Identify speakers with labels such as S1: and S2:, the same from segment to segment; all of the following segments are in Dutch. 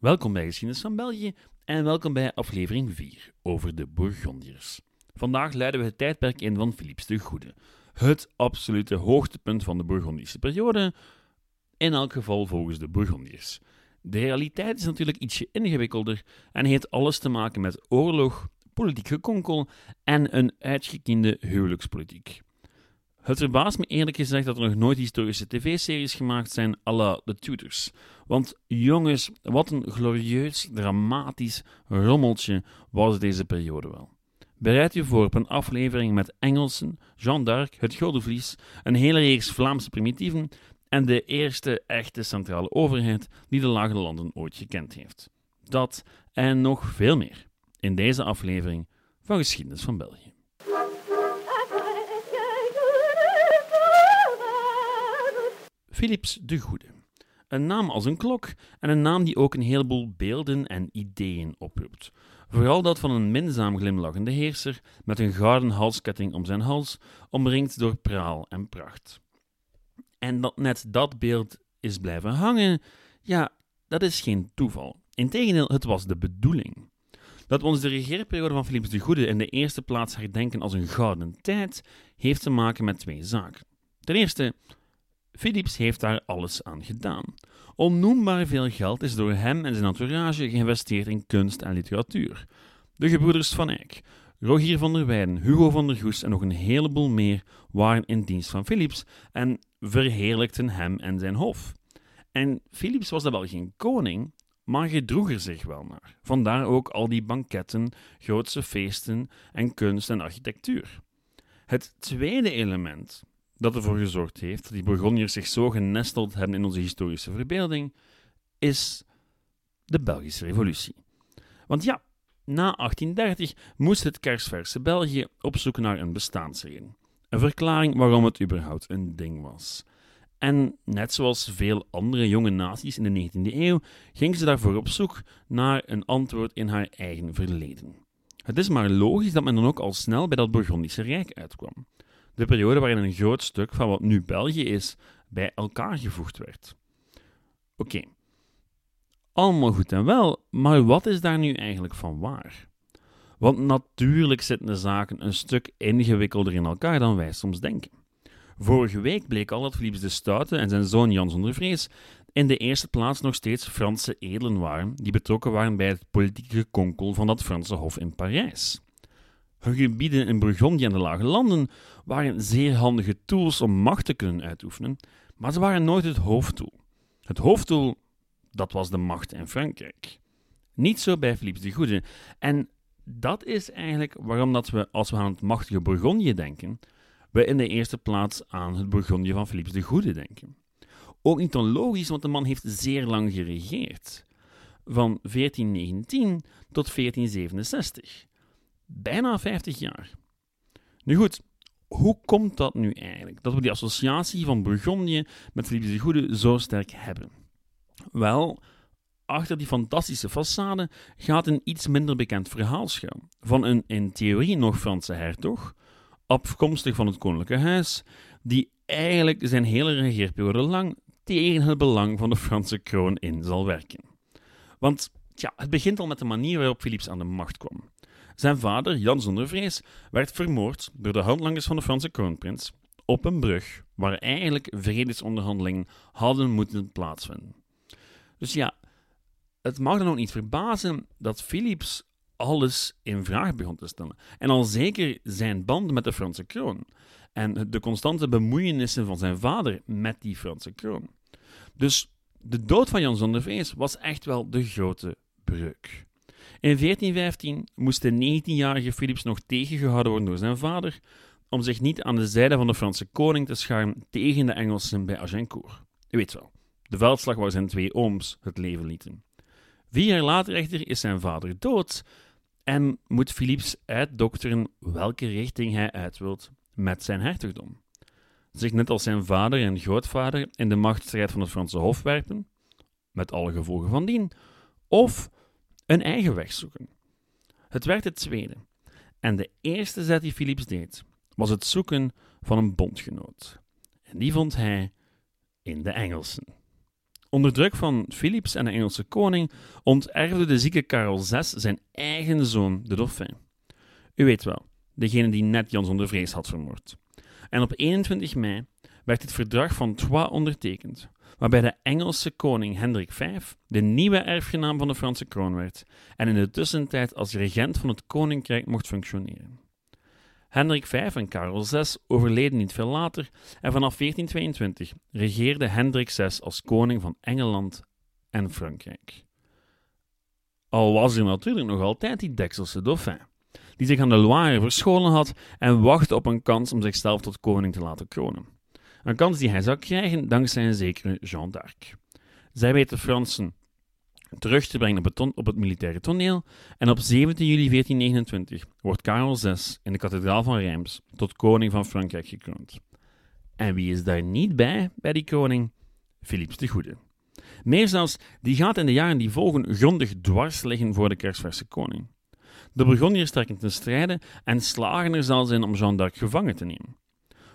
S1: Welkom bij Geschiedenis van België en welkom bij aflevering 4 over de Bourgondiërs. Vandaag leiden we het tijdperk in van Philips de Goede, het absolute hoogtepunt van de Bourgondische periode, in elk geval volgens de Bourgondiërs. De realiteit is natuurlijk ietsje ingewikkelder en heeft alles te maken met oorlog, politiek gekonkel en een uitgekiende huwelijkspolitiek. Het verbaast me eerlijk gezegd dat er nog nooit historische tv-series gemaakt zijn à la The Tudors. Want jongens, wat een glorieus, dramatisch rommeltje was deze periode wel. Bereid u voor op een aflevering met Engelsen, Jean d'Arc, het Godevlies, een hele reeks Vlaamse primitieven en de eerste echte centrale overheid die de Lage Landen ooit gekend heeft. Dat en nog veel meer in deze aflevering van Geschiedenis van België. Philips de Goede. Een naam als een klok en een naam die ook een heleboel beelden en ideeën oproept. Vooral dat van een minzaam glimlachende heerser met een gouden halsketting om zijn hals, omringd door praal en pracht. En dat net dat beeld is blijven hangen, ja, dat is geen toeval. Integendeel, het was de bedoeling. Dat we ons de regeerperiode van Philips de Goede in de eerste plaats herdenken als een gouden tijd, heeft te maken met twee zaken. Ten eerste, Philips heeft daar alles aan gedaan. Onnoembaar veel geld is door hem en zijn entourage geïnvesteerd in kunst en literatuur. De gebroeders Van Eyck, Rogier van der Weijden, Hugo van der Goes en nog een heleboel meer waren in dienst van Philips en verheerlijkten hem en zijn hof. En Philips was dan wel geen koning, maar gedroeg er zich wel naar. Vandaar ook al die banketten, grootse feesten en kunst en architectuur. Het tweede element dat ervoor gezorgd heeft dat die Bourgondiërs zich zo genesteld hebben in onze historische verbeelding, is de Belgische Revolutie. Want ja, na 1830 moest het kersverse België op zoek naar een bestaansreden. Een verklaring waarom het überhaupt een ding was. En net zoals veel andere jonge naties in de 19e eeuw, ging ze daarvoor op zoek naar een antwoord in haar eigen verleden. Het is maar logisch dat men dan ook al snel bij dat Bourgondische Rijk uitkwam de periode waarin een groot stuk van wat nu België is bij elkaar gevoegd werd. Oké, allemaal goed en wel, maar wat is daar nu eigenlijk van waar? Want natuurlijk zitten de zaken een stuk ingewikkelder in elkaar dan wij soms denken. Vorige week bleek al dat Philips de Stoute en zijn zoon Jan zonder vrees in de eerste plaats nog steeds Franse edelen waren die betrokken waren bij het politieke konkel van dat Franse hof in Parijs. Gebieden in Burgondië en de Lage Landen waren zeer handige tools om macht te kunnen uitoefenen, maar ze waren nooit het hoofddoel. Het hoofddoel, dat was de macht in Frankrijk. Niet zo bij Philips de Goede. En dat is eigenlijk waarom dat we, als we aan het machtige Bourgondië denken, we in de eerste plaats aan het Bourgondië van Philips de Goede denken. Ook niet onlogisch, want de man heeft zeer lang geregeerd. Van 1419 tot 1467 bijna 50 jaar. Nu goed, hoe komt dat nu eigenlijk? Dat we die associatie van Bourgondië met Philippe de Goede zo sterk hebben? Wel, achter die fantastische façade gaat een iets minder bekend verhaal schuil. Van een in theorie nog Franse hertog, afkomstig van het koninklijke huis, die eigenlijk zijn hele regeerperiode lang tegen het belang van de Franse kroon in zal werken. Want ja, het begint al met de manier waarop Philips aan de macht kwam. Zijn vader, Jan zonder vrees, werd vermoord door de handlangers van de Franse kroonprins op een brug waar eigenlijk vredesonderhandelingen hadden moeten plaatsvinden. Dus ja, het mag dan ook niet verbazen dat Philips alles in vraag begon te stellen. En al zeker zijn band met de Franse kroon. En de constante bemoeienissen van zijn vader met die Franse kroon. Dus de dood van Jan zonder vrees was echt wel de grote breuk. In 1415 moest de 19-jarige Philips nog tegengehouden worden door zijn vader om zich niet aan de zijde van de Franse koning te scharen tegen de Engelsen bij Agincourt. U weet wel, de veldslag waar zijn twee ooms het leven lieten. Vier jaar later echter is zijn vader dood en moet Philips uitdokteren welke richting hij uit wilt met zijn hertogdom. Zich net als zijn vader en grootvader in de machtsstrijd van het Franse Hof werpen, met alle gevolgen van dien, of een eigen weg zoeken. Het werd het tweede. En de eerste zet die Philips deed, was het zoeken van een bondgenoot. En die vond hij in de Engelsen. Onder druk van Philips en de Engelse koning onterfde de zieke Karel VI zijn eigen zoon, de Dauphin. U weet wel, degene die net Jan zonder Vrees had vermoord. En op 21 mei werd het verdrag van Troyes ondertekend, waarbij de Engelse koning Hendrik V de nieuwe erfgenaam van de Franse kroon werd en in de tussentijd als regent van het koninkrijk mocht functioneren. Hendrik V en Karel VI overleden niet veel later en vanaf 1422 regeerde Hendrik VI als koning van Engeland en Frankrijk. Al was er natuurlijk nog altijd die Dekselse dauphin, die zich aan de Loire verscholen had en wachtte op een kans om zichzelf tot koning te laten kronen. Een kans die hij zou krijgen dankzij een zekere Jeanne d'Arc. Zij weet de Fransen terug te brengen op het, op het, militaire toneel en op 17 juli 1429 wordt Karel VI in de kathedraal van Reims tot koning van Frankrijk gekroond. En wie is daar niet bij, bij die koning? Philips de Goede. Meer zelfs, die gaat in de jaren die volgen grondig dwars liggen voor de kerstverse koning. De Burgondiërs trekken ten strijde en slagen er zelfs in om Jeanne d'Arc gevangen te nemen.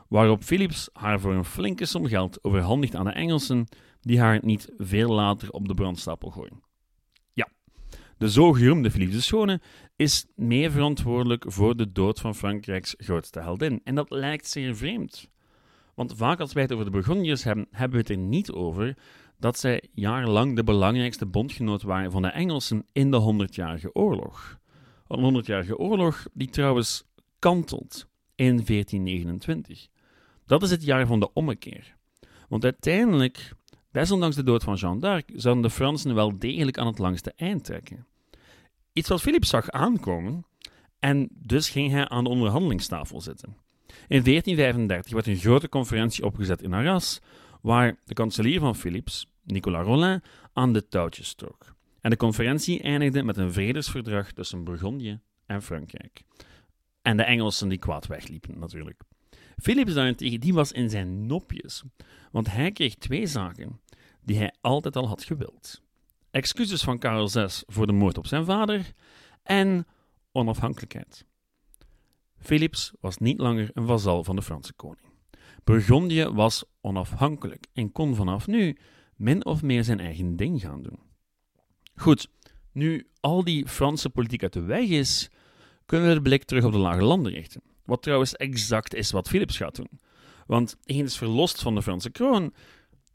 S1: Waarop Philips haar voor een flinke som geld overhandigt aan de Engelsen, die haar niet veel later op de brandstapel gooien. Ja, de zo geroemde Philips de Schone is mee verantwoordelijk voor de dood van Frankrijks grootste heldin. En dat lijkt zeer vreemd. Want vaak als wij het over de Burgondiërs hebben, hebben we het er niet over dat zij jarenlang de belangrijkste bondgenoot waren van de Engelsen in de Honderdjarige Oorlog. Een Honderdjarige Oorlog die trouwens kantelt in 1429. Dat is het jaar van de ommekeer. Want uiteindelijk, desondanks de dood van Jeanne d'Arc, zouden de Fransen wel degelijk aan het langste eind trekken. Iets wat Philips zag aankomen, en dus ging hij aan de onderhandelingstafel zitten. In 1435 werd een grote conferentie opgezet in Arras, waar de kanselier van Philips, Nicolas Rollin, aan de touwtjes trok. En de conferentie eindigde met een vredesverdrag tussen Bourgondië en Frankrijk. En de Engelsen die kwaad wegliepen, natuurlijk. Philips daarentegen, die was in zijn nopjes, want hij kreeg twee zaken die hij altijd al had gewild. Excuses van Karel VI voor de moord op zijn vader en onafhankelijkheid. Philips was niet langer een vazal van de Franse koning. Burgondië was onafhankelijk en kon vanaf nu min of meer zijn eigen ding gaan doen. Goed, nu al die Franse politiek uit de weg is, kunnen we de blik terug op de lage landen richten. Wat trouwens exact is wat Philips gaat doen. Want eens verlost van de Franse kroon,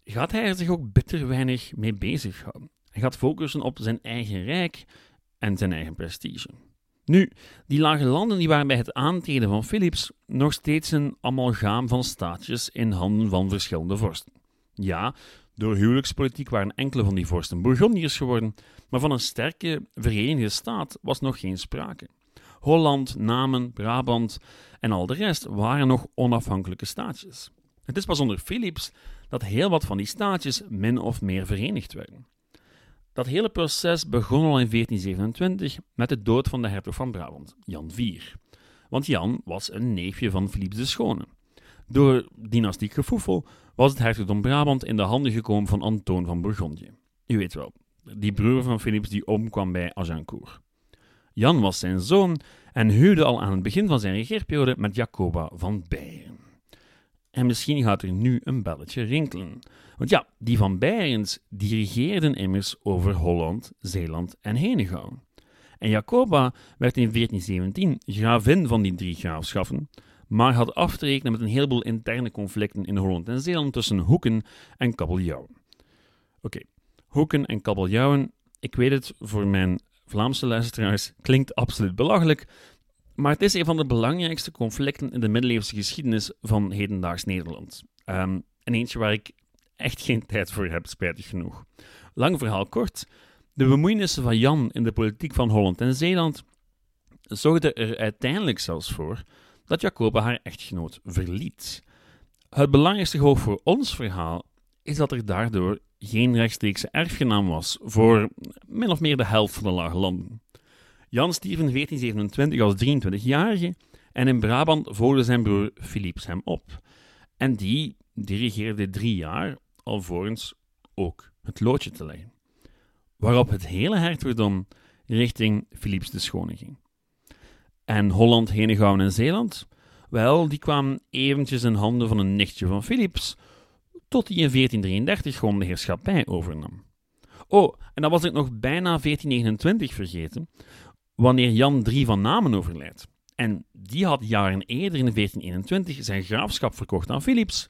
S1: gaat hij er zich ook bitter weinig mee bezighouden. Hij gaat focussen op zijn eigen rijk en zijn eigen prestige. Nu, die lage landen die waren bij het aantreden van Philips nog steeds een amalgaam van staatjes in handen van verschillende vorsten. Ja, door huwelijkspolitiek waren enkele van die vorsten Bourgondiërs geworden, maar van een sterke verenigde staat was nog geen sprake. Holland, Namen, Brabant en al de rest waren nog onafhankelijke staatjes. Het is pas onder Philips dat heel wat van die staatjes min of meer verenigd werden. Dat hele proces begon al in 1427 met de dood van de hertog van Brabant, Jan IV. Want Jan was een neefje van Philips de Schone. Door dynastiek gevoefel was het hertogdom Brabant in de handen gekomen van Antoon van Bourgondië. U weet wel, die broer van Philips die omkwam bij Agincourt. Jan was zijn zoon en huwde al aan het begin van zijn regeerperiode met Jacoba van Beieren. En misschien gaat er nu een belletje rinkelen. Want ja, die van Beirens dirigeerden immers over Holland, Zeeland en Henegouwen. En Jacoba werd in 1417 gravin van die drie graafschappen, maar had af te rekenen met een heleboel interne conflicten in Holland en Zeeland tussen Hoeken en Kabeljauwen. Oké, Hoeken en Kabeljauwen, ik weet het, voor mijn Vlaamse luisteraars klinkt absoluut belachelijk, maar het is een van de belangrijkste conflicten in de middeleeuwse geschiedenis van hedendaags Nederland. Um, en eentje waar ik echt geen tijd voor heb, spijtig genoeg. Lang verhaal kort. De bemoeienissen van Jan in de politiek van Holland en Zeeland zorgden er uiteindelijk zelfs voor dat Jacoba haar echtgenoot verliet. Het belangrijkste hoog voor ons verhaal is dat er daardoor geen rechtstreekse erfgenaam was voor min of meer de helft van de lage landen. Jan stierf in 1427 als 23-jarige en in Brabant volgde zijn broer Philips hem op. En die dirigeerde drie jaar, alvorens ook het loodje te leggen. Waarop het hele hertogdom richting Philips de Schone ging. En Holland, Henegouwen en Zeeland, wel, die kwamen eventjes in handen van een nichtje van Philips, tot hij in 1433 gewoon de heerschappij overnam. Oh, en dan was ik nog bijna 1429 vergeten, wanneer Jan III van Namen overlijdt. En die had jaren eerder in 1421 zijn graafschap verkocht aan Philips,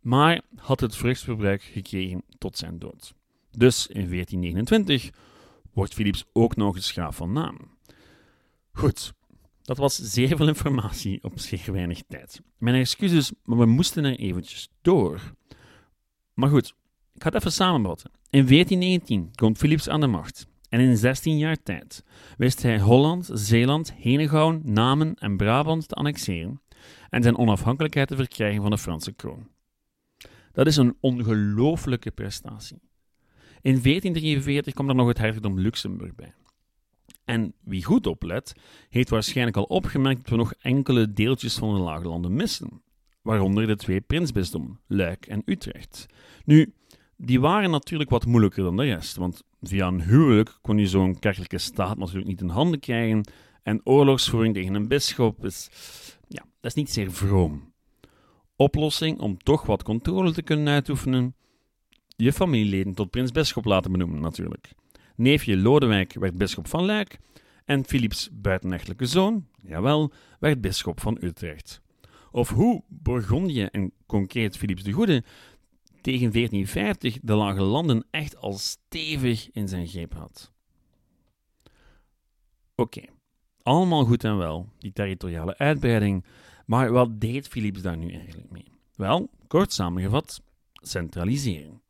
S1: maar had het vruchtverbruik gekregen tot zijn dood. Dus in 1429 wordt Philips ook nog eens graaf van Namen. Goed, dat was zeer veel informatie op zeer weinig tijd. Mijn excuses, maar we moesten er eventjes door. Maar goed, ik ga het even samenvatten. In 1419 komt Philips aan de macht. En in 16 jaar tijd wist hij Holland, Zeeland, Henegouwen, Namen en Brabant te annexeren en zijn onafhankelijkheid te verkrijgen van de Franse kroon. Dat is een ongelooflijke prestatie. In 1443 komt er nog het hertogdom Luxemburg bij. En wie goed oplet, heeft waarschijnlijk al opgemerkt dat we nog enkele deeltjes van de Lage Landen missen, waaronder de twee prinsbisdommen, Luik en Utrecht. Nu, die waren natuurlijk wat moeilijker dan de rest, want via een huwelijk kon je zo'n kerkelijke staat natuurlijk niet in handen krijgen, en oorlogsvoering tegen een bisschop is, ja, dat is niet zeer vroom. Oplossing om toch wat controle te kunnen uitoefenen? Je familieleden tot prins-bisschop laten benoemen, natuurlijk. Neefje Lodewijk werd bisschop van Luik en Philips buitenechtelijke zoon, jawel, werd bisschop van Utrecht. Of hoe Bourgondië en concreet Philips de Goede tegen 1450 de Lage Landen echt al stevig in zijn greep had. Oké, allemaal goed en wel, die territoriale uitbreiding, maar wat deed Philips daar nu eigenlijk mee? Wel, kort samengevat, centralisering.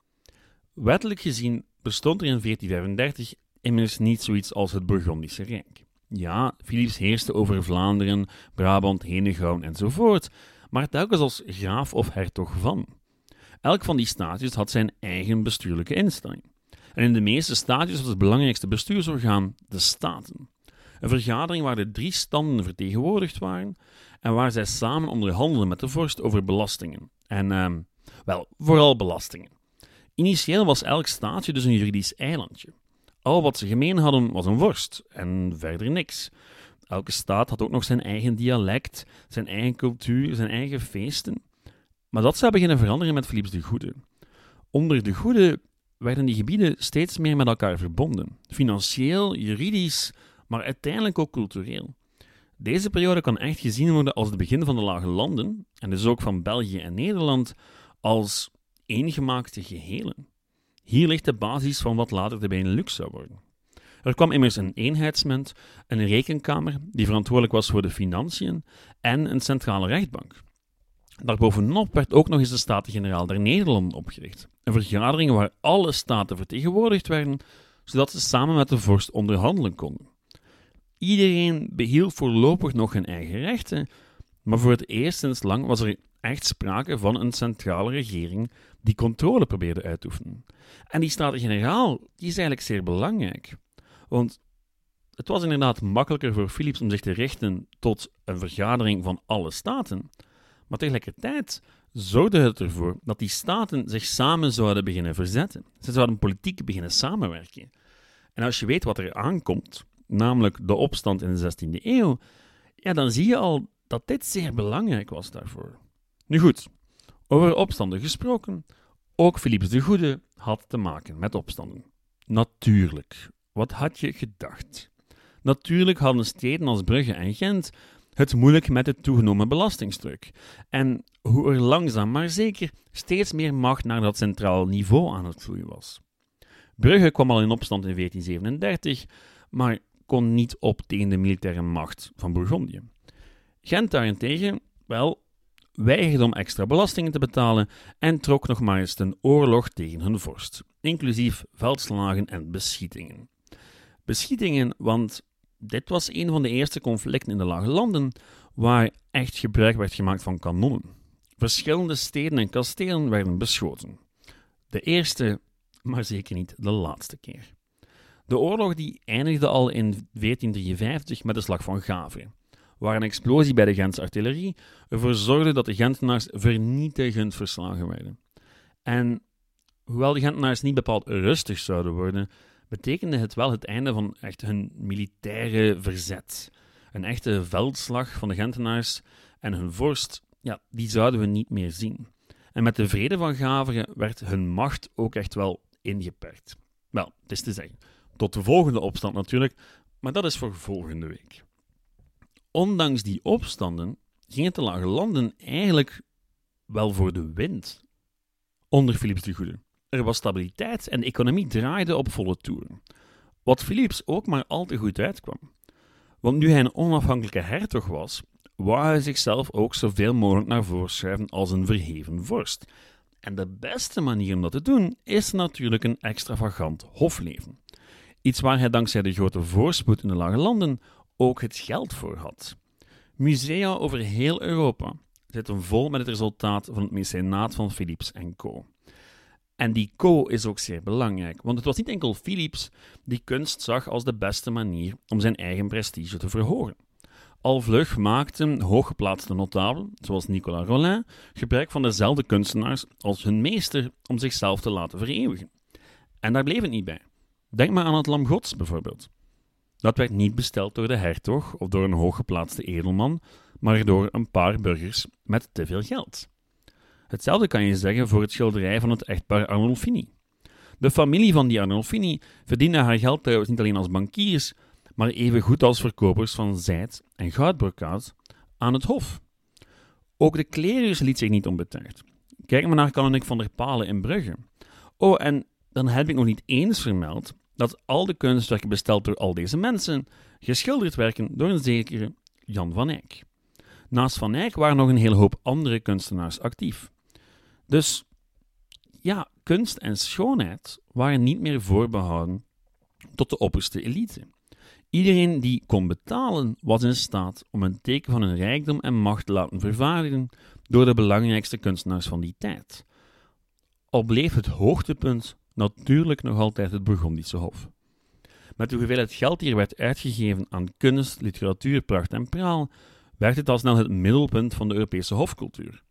S1: Wettelijk gezien bestond er in 1435 immers niet zoiets als het Burgondische Rijk. Ja, Philips heerste over Vlaanderen, Brabant, Henegouwen enzovoort, maar telkens als graaf of hertog van. Elk van die staatjes had zijn eigen bestuurlijke instelling. En in de meeste staatjes was het belangrijkste bestuursorgaan de Staten. Een vergadering waar de drie standen vertegenwoordigd waren en waar zij samen onderhandelden met de vorst over belastingen. En, uh, wel, vooral belastingen. Initieel was elk staatje dus een juridisch eilandje. Al wat ze gemeen hadden was een worst en verder niks. Elke staat had ook nog zijn eigen dialect, zijn eigen cultuur, zijn eigen feesten. Maar dat zou beginnen veranderen met Philips de Goede. Onder de Goede werden die gebieden steeds meer met elkaar verbonden. Financieel, juridisch, maar uiteindelijk ook cultureel. Deze periode kan echt gezien worden als het begin van de Lage Landen, en dus ook van België en Nederland, als eengemaakte gehelen. Hier ligt de basis van wat later de Benelux zou worden. Er kwam immers een eenheidsmunt, een rekenkamer die verantwoordelijk was voor de financiën en een centrale rechtbank. Daarbovenop werd ook nog eens de Staten-Generaal der Nederlanden opgericht. Een vergadering waar alle staten vertegenwoordigd werden, zodat ze samen met de vorst onderhandelen konden. Iedereen behield voorlopig nog hun eigen rechten, maar voor het eerst sinds lang was er echt sprake van een centrale regering die controle probeerde uit te oefenen. En die Staten-Generaal is eigenlijk zeer belangrijk. Want het was inderdaad makkelijker voor Philips om zich te richten tot een vergadering van alle staten. Maar tegelijkertijd zorgde het ervoor dat die staten zich samen zouden beginnen verzetten. Ze zouden politiek beginnen samenwerken. En als je weet wat er aankomt, namelijk de opstand in de 16e eeuw, ja, dan zie je al dat dit zeer belangrijk was daarvoor. Nu goed, over opstanden gesproken. Ook Philips de Goede had te maken met opstanden. Natuurlijk, wat had je gedacht? Natuurlijk hadden steden als Brugge en Gent het moeilijk met de toegenomen belastingstruk. En hoe er langzaam maar zeker steeds meer macht naar dat centraal niveau aan het vloeien was. Brugge kwam al in opstand in 1437, maar kon niet op tegen de militaire macht van Bourgondië. Gent daarentegen, wel, weigerde om extra belastingen te betalen en trok nog maar eens ten oorlog tegen hun vorst, inclusief veldslagen en beschietingen. Beschietingen, want dit was een van de eerste conflicten in de Lage Landen waar echt gebruik werd gemaakt van kanonnen. Verschillende steden en kastelen werden beschoten. De eerste, maar zeker niet de laatste keer. De oorlog die eindigde al in 1453 met de slag van Gavre, waar een explosie bij de Gentse artillerie ervoor zorgde dat de Gentenaars vernietigend verslagen werden. En hoewel de Gentenaars niet bepaald rustig zouden worden, betekende het wel het einde van echt hun militaire verzet. Een echte veldslag van de Gentenaars en hun vorst, ja, die zouden we niet meer zien. En met de vrede van Gaveren werd hun macht ook echt wel ingeperkt. Wel, het is te zeggen. Tot de volgende opstand natuurlijk, maar dat is voor volgende week. Ondanks die opstanden gingen de lage landen eigenlijk wel voor de wind onder Philips de Goede. Er was stabiliteit en de economie draaide op volle toeren. Wat Philips ook maar al te goed uitkwam. Want nu hij een onafhankelijke hertog was, wou hij zichzelf ook zoveel mogelijk naar voren schrijven als een verheven vorst. En de beste manier om dat te doen is natuurlijk een extravagant hofleven. Iets waar hij dankzij de grote voorspoed in de lage landen ook het geld voor had. Musea over heel Europa zitten vol met het resultaat van het mecenaat van Philips en Co. En die co is ook zeer belangrijk, want het was niet enkel Philips die kunst zag als de beste manier om zijn eigen prestige te verhogen. Al vlug maakten hooggeplaatste notabelen, zoals Nicolas Rollin, gebruik van dezelfde kunstenaars als hun meester om zichzelf te laten vereeuwigen. En daar bleef het niet bij. Denk maar aan het Lam Gods bijvoorbeeld. Dat werd niet besteld door de hertog of door een hooggeplaatste edelman, maar door een paar burgers met te veel geld. Hetzelfde kan je zeggen voor het schilderij van het echtpaar Arnolfini. De familie van die Arnolfini verdiende haar geld trouwens niet alleen als bankiers, maar even goed als verkopers van zijd- en goudbrokaat aan het hof. Ook de klerus liet zich niet onbetuigd. Kijk maar naar Kanonik van der Palen in Brugge. Oh, en dan heb ik nog niet eens vermeld dat al de kunstwerken besteld door al deze mensen geschilderd werken door een zekere Jan van Eyck. Naast Van Eyck waren nog een hele hoop andere kunstenaars actief. Dus ja, kunst en schoonheid waren niet meer voorbehouden tot de opperste elite. Iedereen die kon betalen was in staat om een teken van hun rijkdom en macht te laten vervaardigen door de belangrijkste kunstenaars van die tijd. Al bleef het hoogtepunt natuurlijk nog altijd het Burgondische Hof. Met de hoeveelheid geld die er werd uitgegeven aan kunst, literatuur, pracht en praal, werd het al snel het middelpunt van de Europese hofcultuur.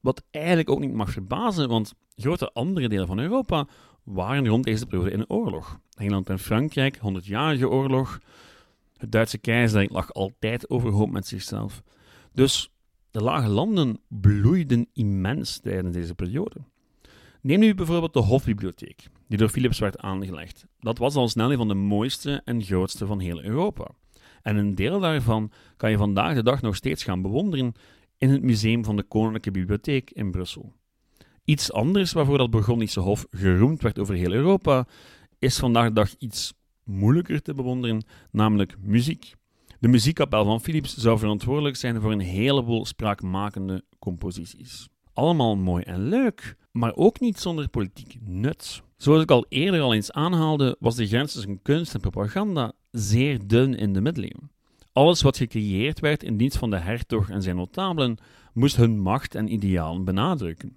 S1: Wat eigenlijk ook niet mag verbazen, want grote andere delen van Europa waren rond deze periode in oorlog. Engeland en Frankrijk, 100-jarige oorlog. Het Duitse keizerrijk lag altijd overhoop met zichzelf. Dus de lage landen bloeiden immens tijdens deze periode. Neem nu bijvoorbeeld de Hofbibliotheek, die door Philips werd aangelegd. Dat was al snel een van de mooiste en grootste van heel Europa. En een deel daarvan kan je vandaag de dag nog steeds gaan bewonderen in het Museum van de Koninklijke Bibliotheek in Brussel. Iets anders waarvoor dat Burgondische Hof geroemd werd over heel Europa, is vandaag de dag iets moeilijker te bewonderen, namelijk muziek. De muziekkapel van Philips zou verantwoordelijk zijn voor een heleboel spraakmakende composities. Allemaal mooi en leuk, maar ook niet zonder politiek nut. Zoals ik al eerder al eens aanhaalde, was de grens tussen kunst en propaganda zeer dun in de middeleeuwen. Alles wat gecreëerd werd in dienst van de hertog en zijn notabelen moest hun macht en idealen benadrukken.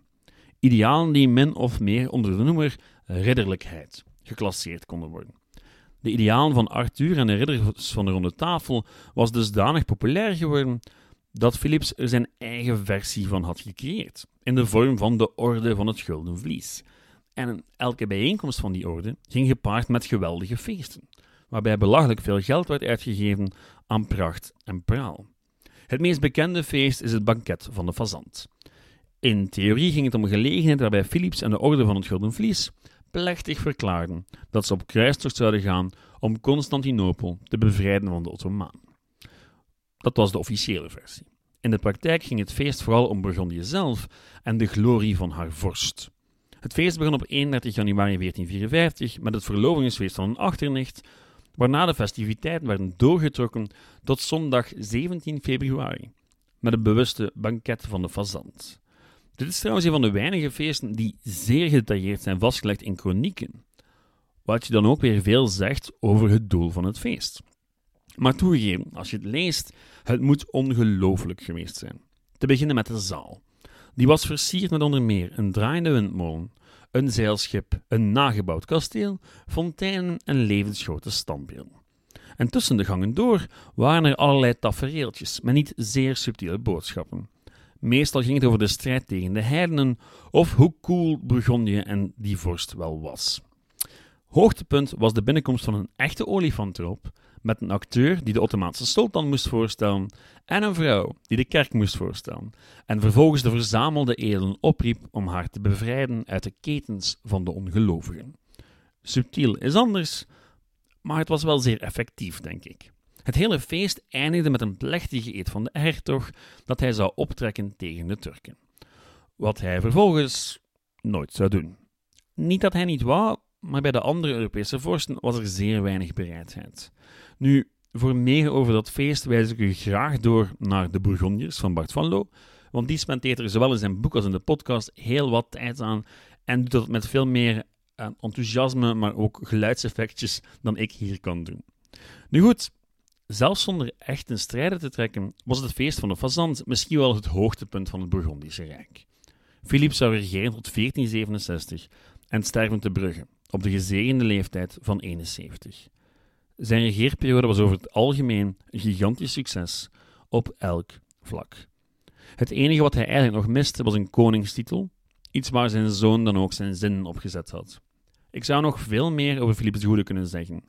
S1: Idealen die min of meer onder de noemer ridderlijkheid geclasseerd konden worden. De idealen van Arthur en de ridders van de ronde tafel was dusdanig populair geworden dat Philips er zijn eigen versie van had gecreëerd, in de vorm van de Orde van het Gulden Vlies. En elke bijeenkomst van die orde ging gepaard met geweldige feesten, waarbij belachelijk veel geld werd uitgegeven aan pracht en praal. Het meest bekende feest is het banket van de fazant. In theorie ging het om een gelegenheid waarbij Philips en de Orde van het Gulden Vlies plechtig verklaarden dat ze op kruistocht zouden gaan om Constantinopel te bevrijden van de Ottomanen. Dat was de officiële versie. In de praktijk ging het feest vooral om Burgondië zelf en de glorie van haar vorst. Het feest begon op 31 januari 1454 met het verlovingsfeest van een achternicht, waarna de festiviteiten werden doorgetrokken tot zondag 17 februari, met het bewuste banket van de fazant. Dit is trouwens een van de weinige feesten die zeer gedetailleerd zijn vastgelegd in chronieken, wat je dan ook weer veel zegt over het doel van het feest. Maar toegegeven, als je het leest, het moet ongelooflijk geweest zijn. Te beginnen met de zaal. Die was versierd met onder meer een draaiende windmolen, een zeilschip, een nagebouwd kasteel, fonteinen en levensgrote standbeelden. En tussen de gangen door waren er allerlei tafereeltjes met niet zeer subtiele boodschappen. Meestal ging het over de strijd tegen de heidenen of hoe cool Burgondië en die vorst wel was. Hoogtepunt was de binnenkomst van een echte olifant erop, met een acteur die de Ottomaanse sultan moest voorstellen en een vrouw die de kerk moest voorstellen, en vervolgens de verzamelde edelen opriep om haar te bevrijden uit de ketens van de ongelovigen. Subtiel is anders, maar het was wel zeer effectief, denk ik. Het hele feest eindigde met een plechtige eed van de hertog dat hij zou optrekken tegen de Turken. Wat hij vervolgens nooit zou doen. Niet dat hij niet wou, maar bij de andere Europese vorsten was er zeer weinig bereidheid. Nu, voor meer over dat feest wijs ik u graag door naar de Bourgondiërs van Bart van Loo, want die spendeert er zowel in zijn boek als in de podcast heel wat tijd aan en doet dat met veel meer eh, enthousiasme, maar ook geluidseffectjes dan ik hier kan doen. Nu goed, zelfs zonder echt een strijder te trekken, was het feest van de fazant misschien wel het hoogtepunt van het Bourgondische Rijk. Filip zou regeren tot 1467 en sterven te Brugge, op de gezegende leeftijd van 71. Zijn regeerperiode was over het algemeen een gigantisch succes op elk vlak. Het enige wat hij eigenlijk nog miste was een koningstitel, iets waar zijn zoon dan ook zijn zin op gezet had. Ik zou nog veel meer over Philips de Goede kunnen zeggen,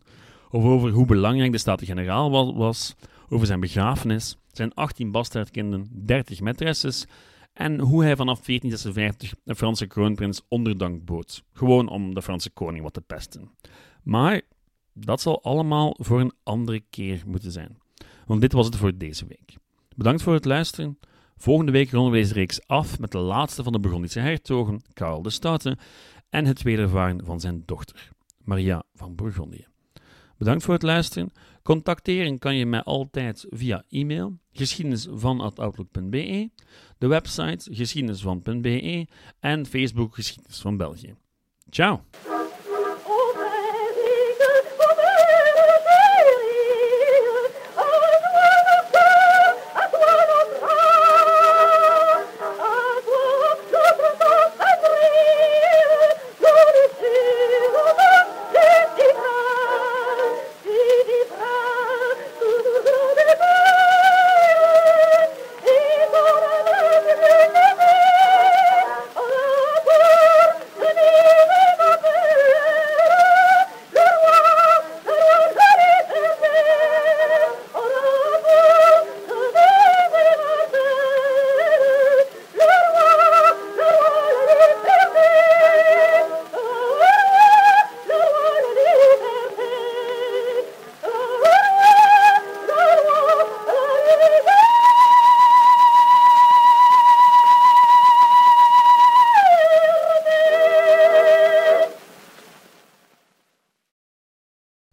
S1: of over hoe belangrijk de Staten-Generaal was, over zijn begrafenis, zijn 18 bastaardkinderen, 30 maîtresses en hoe hij vanaf 1456 de Franse kroonprins onderdank bood, gewoon om de Franse koning wat te pesten. Maar dat zal allemaal voor een andere keer moeten zijn. Want dit was het voor deze week. Bedankt voor het luisteren. Volgende week ronden we deze reeks af met de laatste van de Burgondische hertogen, Karel de Stoute, en het wedervaren van zijn dochter, Maria van Bourgondië. Bedankt voor het luisteren. Contacteren kan je mij altijd via e-mail geschiedenisvan.outlook.be, de website geschiedenisvan.be en Facebook Geschiedenis van België. Ciao!